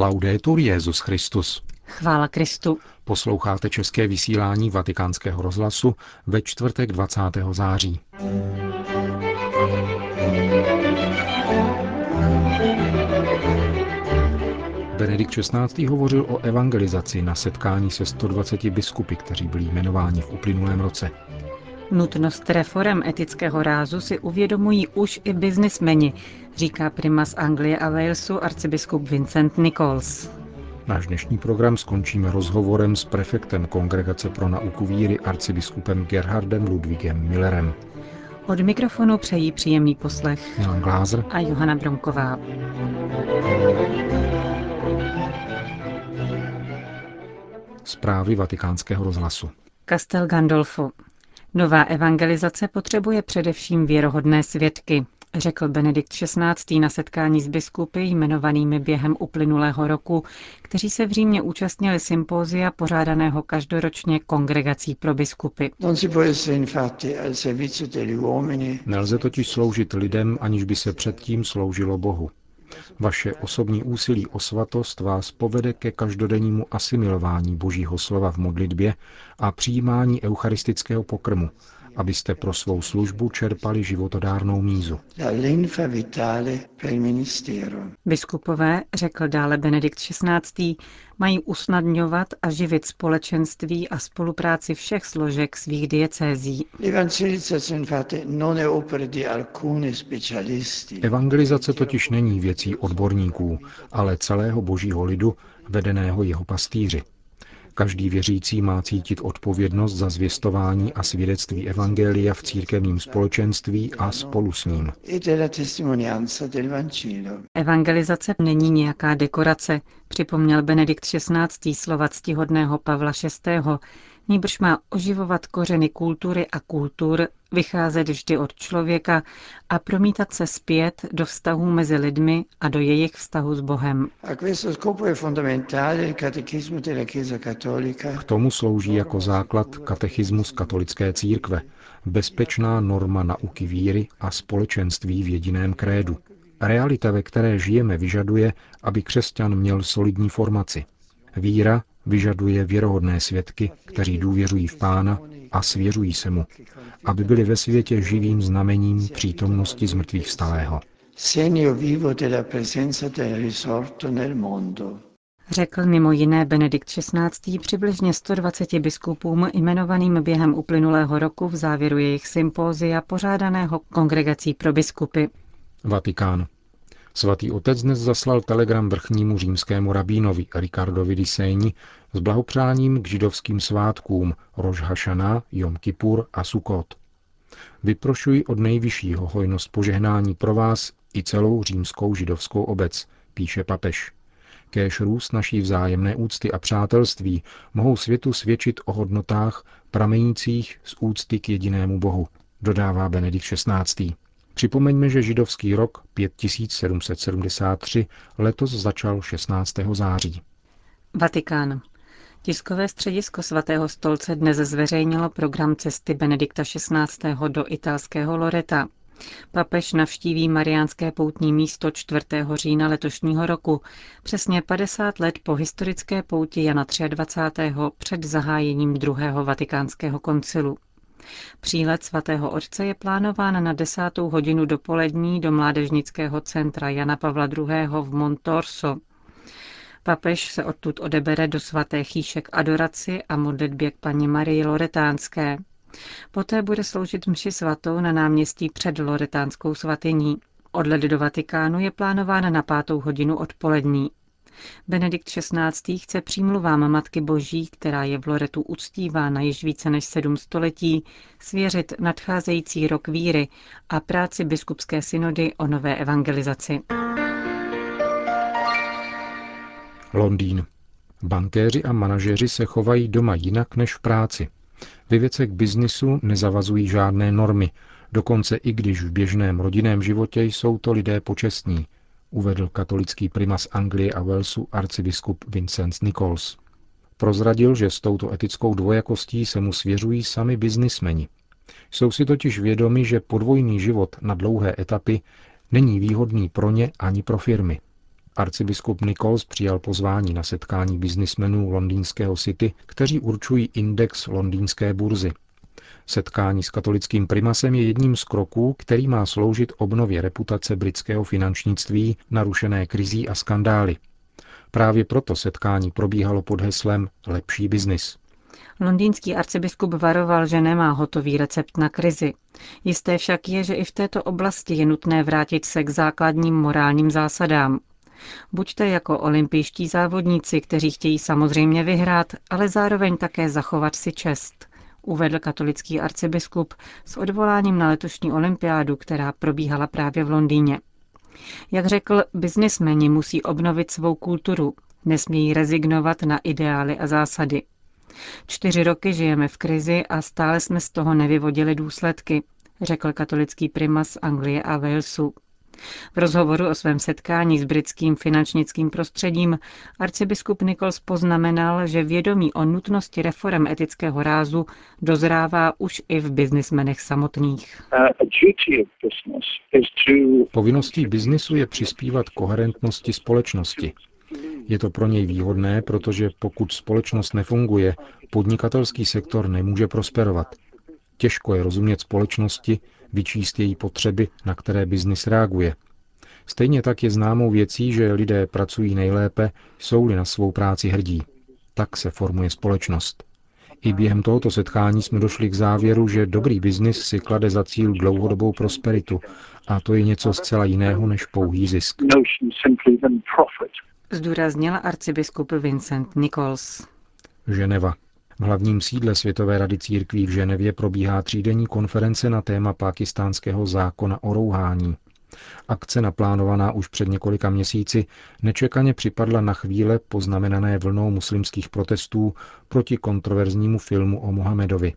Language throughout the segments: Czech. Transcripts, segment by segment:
Laudetur Jezus Christus. Chvála Kristu. Posloucháte české vysílání Vatikánského rozhlasu ve čtvrtek 20. září. Benedikt XVI. hovořil o evangelizaci na setkání se 120 biskupy, kteří byli jmenováni v uplynulém roce. Nutnost reform etického rázu si uvědomují už i biznismeni, říká primas Anglie a Walesu arcibiskup Vincent Nichols. Náš dnešní program skončíme rozhovorem s prefektem Kongregace pro nauku víry arcibiskupem Gerhardem Ludwigem Millerem. Od mikrofonu přejí příjemný poslech Milan Glázer a Johana Bronková. Zprávy vatikánského rozhlasu. Castel Gandolfo. Nová evangelizace potřebuje především věrohodné svědky, řekl Benedikt XVI. na setkání s biskupy jmenovanými během uplynulého roku, kteří se v Římě účastnili sympózia pořádaného každoročně kongregací pro biskupy. Nelze totiž sloužit lidem, aniž by se předtím sloužilo Bohu. Vaše osobní úsilí o svatost vás povede ke každodennímu asimilování Božího slova v modlitbě a přijímání eucharistického pokrmu, abyste pro svou službu čerpali životodárnou mízu. Biskupové, řekl dále Benedikt XVI., mají usnadňovat a živit společenství a spolupráci všech složek svých diecézí. Evangelizace totiž není věcí odborníků, ale celého božího lidu, vedeného jeho pastýři. Každý věřící má cítit odpovědnost za zvěstování a svědectví Evangelia v církevním společenství a spolu s ním. Evangelizace není nějaká dekorace, připomněl Benedikt XVI. slova ctihodného Pavla VI nýbrž má oživovat kořeny kultury a kultur, vycházet vždy od člověka a promítat se zpět do vztahů mezi lidmi a do jejich vztahu s Bohem. K tomu slouží jako základ katechismus katolické církve, bezpečná norma nauky víry a společenství v jediném krédu. Realita, ve které žijeme, vyžaduje, aby křesťan měl solidní formaci. Víra vyžaduje věrohodné svědky, kteří důvěřují v Pána a svěřují se mu, aby byli ve světě živým znamením přítomnosti zmrtvých vstalého. Řekl mimo jiné Benedikt XVI. přibližně 120 biskupům jmenovaným během uplynulého roku v závěru jejich sympózia pořádaného kongregací pro biskupy. Vatikán. Svatý otec dnes zaslal telegram vrchnímu římskému rabínovi Ricardovi di Sejni s blahopřáním k židovským svátkům Roš Hašana, Jom Kippur a Sukot. Vyprošuji od nejvyššího hojnost požehnání pro vás i celou římskou židovskou obec, píše papež. Kéž růst naší vzájemné úcty a přátelství mohou světu svědčit o hodnotách pramenících z úcty k jedinému Bohu, dodává Benedikt XVI. Připomeňme, že židovský rok 5773 letos začal 16. září. Vatikán. Tiskové středisko svatého stolce dnes zveřejnilo program cesty Benedikta XVI. do italského Loreta. Papež navštíví Mariánské poutní místo 4. října letošního roku, přesně 50 let po historické pouti Jana 23. před zahájením druhého vatikánského koncilu. Přílet svatého otce je plánován na desátou hodinu dopolední do mládežnického centra Jana Pavla II. v Montorso. Papež se odtud odebere do svaté chýše k adoraci a modlitbě k paní Marii Loretánské. Poté bude sloužit mši svatou na náměstí před Loretánskou svatyní. Odlet do Vatikánu je plánován na pátou hodinu odpolední. Benedikt XVI. chce přímluvám Matky Boží, která je v Loretu uctívána již více než sedm století, svěřit nadcházející rok víry a práci biskupské synody o nové evangelizaci. Londýn. Bankéři a manažeři se chovají doma jinak než v práci. Ve věcech biznisu nezavazují žádné normy, dokonce i když v běžném rodinném životě jsou to lidé počestní, uvedl katolický primas Anglie a Walesu arcibiskup Vincent Nichols. Prozradil, že s touto etickou dvojakostí se mu svěřují sami biznismeni. Jsou si totiž vědomi, že podvojný život na dlouhé etapy není výhodný pro ně ani pro firmy. Arcibiskup Nichols přijal pozvání na setkání biznismenů londýnského City, kteří určují index londýnské burzy. Setkání s katolickým primasem je jedním z kroků, který má sloužit obnově reputace britského finančnictví narušené krizí a skandály. Právě proto setkání probíhalo pod heslem Lepší biznis. Londýnský arcibiskup varoval, že nemá hotový recept na krizi. Jisté však je, že i v této oblasti je nutné vrátit se k základním morálním zásadám. Buďte jako olympijští závodníci, kteří chtějí samozřejmě vyhrát, ale zároveň také zachovat si čest, uvedl katolický arcibiskup s odvoláním na letošní olympiádu, která probíhala právě v Londýně. Jak řekl, biznismeni musí obnovit svou kulturu, nesmějí rezignovat na ideály a zásady. Čtyři roky žijeme v krizi a stále jsme z toho nevyvodili důsledky, řekl katolický primas Anglie a Walesu. V rozhovoru o svém setkání s britským finančnickým prostředím arcibiskup Nichols poznamenal, že vědomí o nutnosti reform etického rázu dozrává už i v biznismenech samotných. Povinností biznisu je přispívat koherentnosti společnosti. Je to pro něj výhodné, protože pokud společnost nefunguje, podnikatelský sektor nemůže prosperovat. Těžko je rozumět společnosti, vyčíst její potřeby, na které biznis reaguje. Stejně tak je známou věcí, že lidé pracují nejlépe, jsou-li na svou práci hrdí. Tak se formuje společnost. I během tohoto setkání jsme došli k závěru, že dobrý biznis si klade za cíl dlouhodobou prosperitu a to je něco zcela jiného než pouhý zisk. Zdůraznil arcibiskup Vincent Nichols. Ženeva. V hlavním sídle Světové rady církví v Ženevě probíhá třídenní konference na téma pakistánského zákona o rouhání. Akce naplánovaná už před několika měsíci nečekaně připadla na chvíle poznamenané vlnou muslimských protestů proti kontroverznímu filmu o Mohamedovi.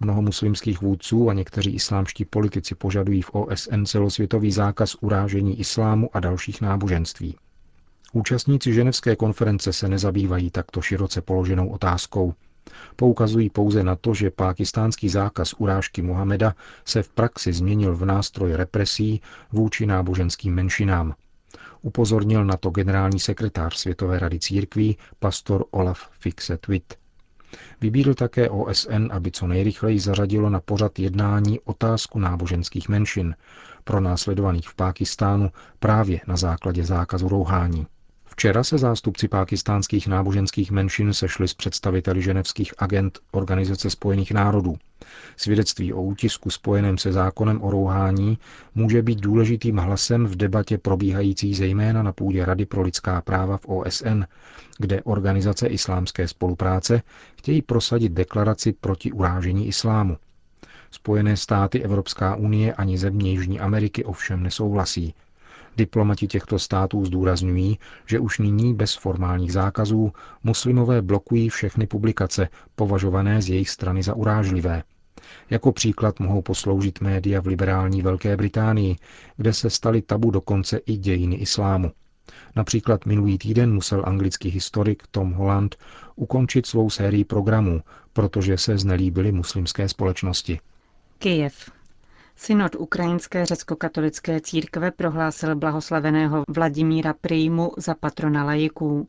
Mnoho muslimských vůdců a někteří islámští politici požadují v OSN celosvětový zákaz urážení islámu a dalších náboženství. Účastníci ženevské konference se nezabývají takto široce položenou otázkou. Poukazují pouze na to, že pákistánský zákaz urážky Mohameda se v praxi změnil v nástroj represí vůči náboženským menšinám. Upozornil na to generální sekretář Světové rady církví, pastor Olaf Fixet-Witt. Vybídl také OSN, aby co nejrychleji zařadilo na pořad jednání otázku náboženských menšin, pro následovaných v Pákistánu právě na základě zákazu rouhání. Včera se zástupci pákistánských náboženských menšin sešli s představiteli ženevských agent Organizace spojených národů. Svědectví o útisku spojeném se zákonem o rouhání může být důležitým hlasem v debatě probíhající zejména na půdě Rady pro lidská práva v OSN, kde organizace islámské spolupráce chtějí prosadit deklaraci proti urážení islámu. Spojené státy, Evropská unie ani země Jižní Ameriky ovšem nesouhlasí, Diplomati těchto států zdůrazňují, že už nyní bez formálních zákazů muslimové blokují všechny publikace považované z jejich strany za urážlivé. Jako příklad mohou posloužit média v liberální Velké Británii, kde se staly tabu dokonce i dějiny islámu. Například minulý týden musel anglický historik Tom Holland ukončit svou sérii programů, protože se znelíbily muslimské společnosti. Kyjev. Synod Ukrajinské řecko-katolické církve prohlásil blahoslaveného Vladimíra Prýmu za patrona lajiků.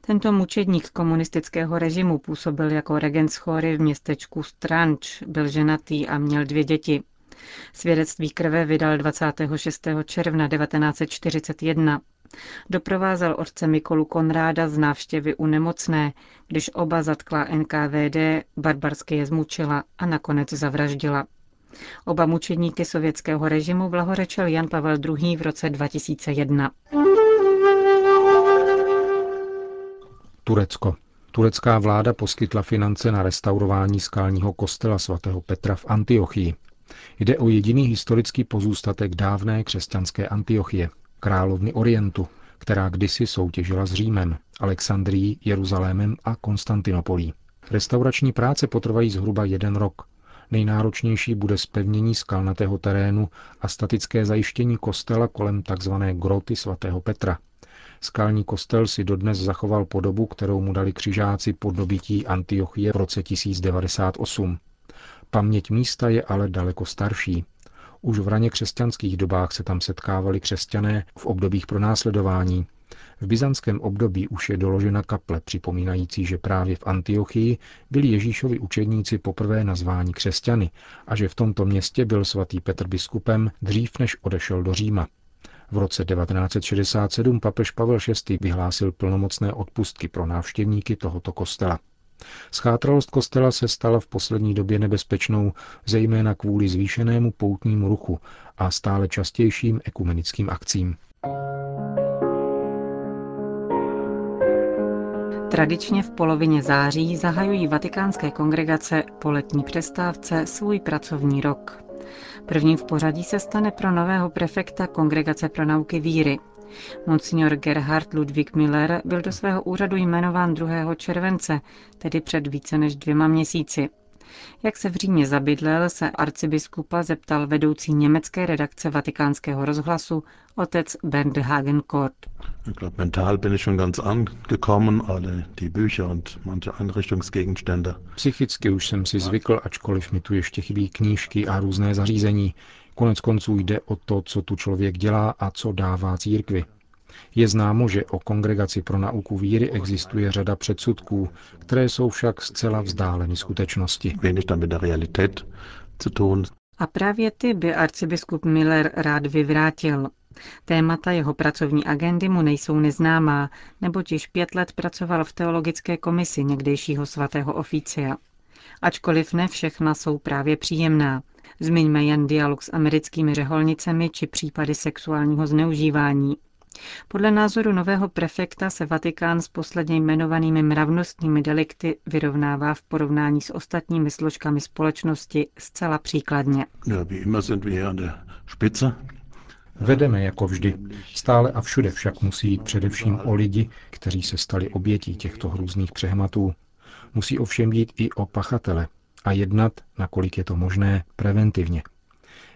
Tento mučedník komunistického režimu působil jako regent schory v městečku Stranč, byl ženatý a měl dvě děti. Svědectví krve vydal 26. června 1941. Doprovázel otce Mikolu Konráda z návštěvy u nemocné, když oba zatkla NKVD, barbarsky je zmučila a nakonec zavraždila. Oba mučedníky sovětského režimu blahorečil Jan Pavel II. v roce 2001. Turecko. Turecká vláda poskytla finance na restaurování skalního kostela svatého Petra v Antiochii. Jde o jediný historický pozůstatek dávné křesťanské Antiochie, královny Orientu, která kdysi soutěžila s Římem, Alexandrií, Jeruzalémem a Konstantinopolí. Restaurační práce potrvají zhruba jeden rok Nejnáročnější bude spevnění skalnatého terénu a statické zajištění kostela kolem tzv. groty svatého Petra. Skalní kostel si dodnes zachoval podobu, kterou mu dali křižáci po dobytí Antiochie v roce 1098. Paměť místa je ale daleko starší. Už v raně křesťanských dobách se tam setkávali křesťané v obdobích pronásledování. V byzantském období už je doložena kaple připomínající, že právě v Antiochii byli Ježíšovi učedníci poprvé nazváni křesťany a že v tomto městě byl svatý Petr biskupem dřív než odešel do Říma. V roce 1967 papež Pavel VI. vyhlásil plnomocné odpustky pro návštěvníky tohoto kostela. Schátralost kostela se stala v poslední době nebezpečnou, zejména kvůli zvýšenému poutnímu ruchu a stále častějším ekumenickým akcím. Tradičně v polovině září zahajují vatikánské kongregace po letní přestávce svůj pracovní rok. Prvním v pořadí se stane pro nového prefekta Kongregace pro nauky víry. Monsignor Gerhard Ludwig Miller byl do svého úřadu jmenován 2. července, tedy před více než dvěma měsíci. Jak se v Římě zabydlel, se arcibiskupa zeptal vedoucí německé redakce vatikánského rozhlasu otec Bernd Hagenkort. Ich glaube, mental bin ich schon ganz angekommen, alle die Bücher und manche Einrichtungsgegenstände. Psychicky už jsem si zvykl, ačkoliv mi tu ještě chybí knížky a různé zařízení. Konec konců jde o to, co tu člověk dělá a co dává církvi. Je známo, že o kongregaci pro nauku víry existuje řada předsudků, které jsou však zcela vzdáleny skutečnosti. A právě ty by arcibiskup Miller rád vyvrátil. Témata jeho pracovní agendy mu nejsou neznámá, neboť již pět let pracoval v teologické komisi někdejšího svatého oficia. Ačkoliv ne všechna jsou právě příjemná. Zmiňme jen dialog s americkými řeholnicemi či případy sexuálního zneužívání. Podle názoru nového prefekta se Vatikán s posledně jmenovanými mravnostními delikty vyrovnává v porovnání s ostatními složkami společnosti zcela příkladně. Vedeme jako vždy. Stále a všude však musí jít především o lidi, kteří se stali obětí těchto hrůzných přehmatů. Musí ovšem jít i o pachatele a jednat, nakolik je to možné, preventivně.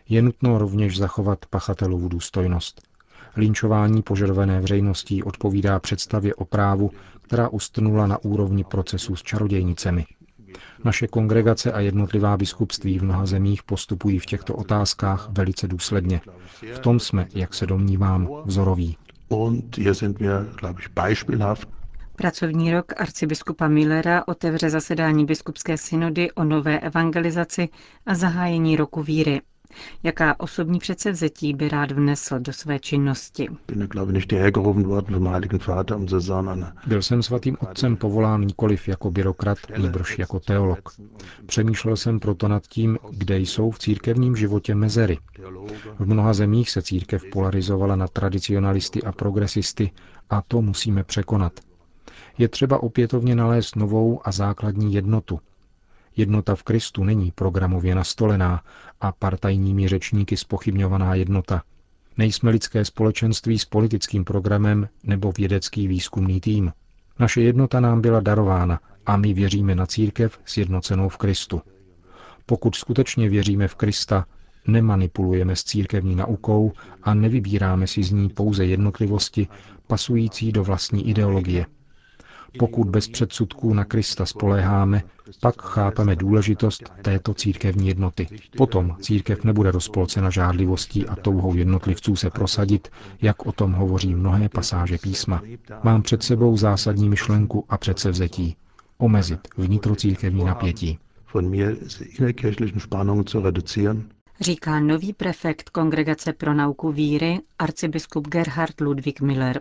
Je nutno rovněž zachovat pachatelovu důstojnost. Linčování požadované veřejností odpovídá představě o právu, která ustrnula na úrovni procesu s čarodějnicemi. Naše kongregace a jednotlivá biskupství v mnoha zemích postupují v těchto otázkách velice důsledně. V tom jsme, jak se domnívám, vzoroví. Pracovní rok arcibiskupa Millera otevře zasedání biskupské synody o nové evangelizaci a zahájení roku víry. Jaká osobní předsevzetí by rád vnesl do své činnosti? Byl jsem svatým otcem povolán nikoliv jako byrokrat, nýbrž jako teolog. Přemýšlel jsem proto nad tím, kde jsou v církevním životě mezery. V mnoha zemích se církev polarizovala na tradicionalisty a progresisty a to musíme překonat. Je třeba opětovně nalézt novou a základní jednotu, Jednota v Kristu není programově nastolená a partajními řečníky spochybňovaná jednota. Nejsme lidské společenství s politickým programem nebo vědecký výzkumný tým. Naše jednota nám byla darována a my věříme na církev sjednocenou v Kristu. Pokud skutečně věříme v Krista, nemanipulujeme s církevní naukou a nevybíráme si z ní pouze jednotlivosti pasující do vlastní ideologie. Pokud bez předsudků na Krista spoléháme, pak chápeme důležitost této církevní jednoty. Potom církev nebude rozpolcena žádlivostí a touhou jednotlivců se prosadit, jak o tom hovoří mnohé pasáže písma. Mám před sebou zásadní myšlenku a předsevzetí. Omezit vnitrocírkevní napětí. Říká nový prefekt Kongregace pro nauku víry, arcibiskup Gerhard Ludwig Miller.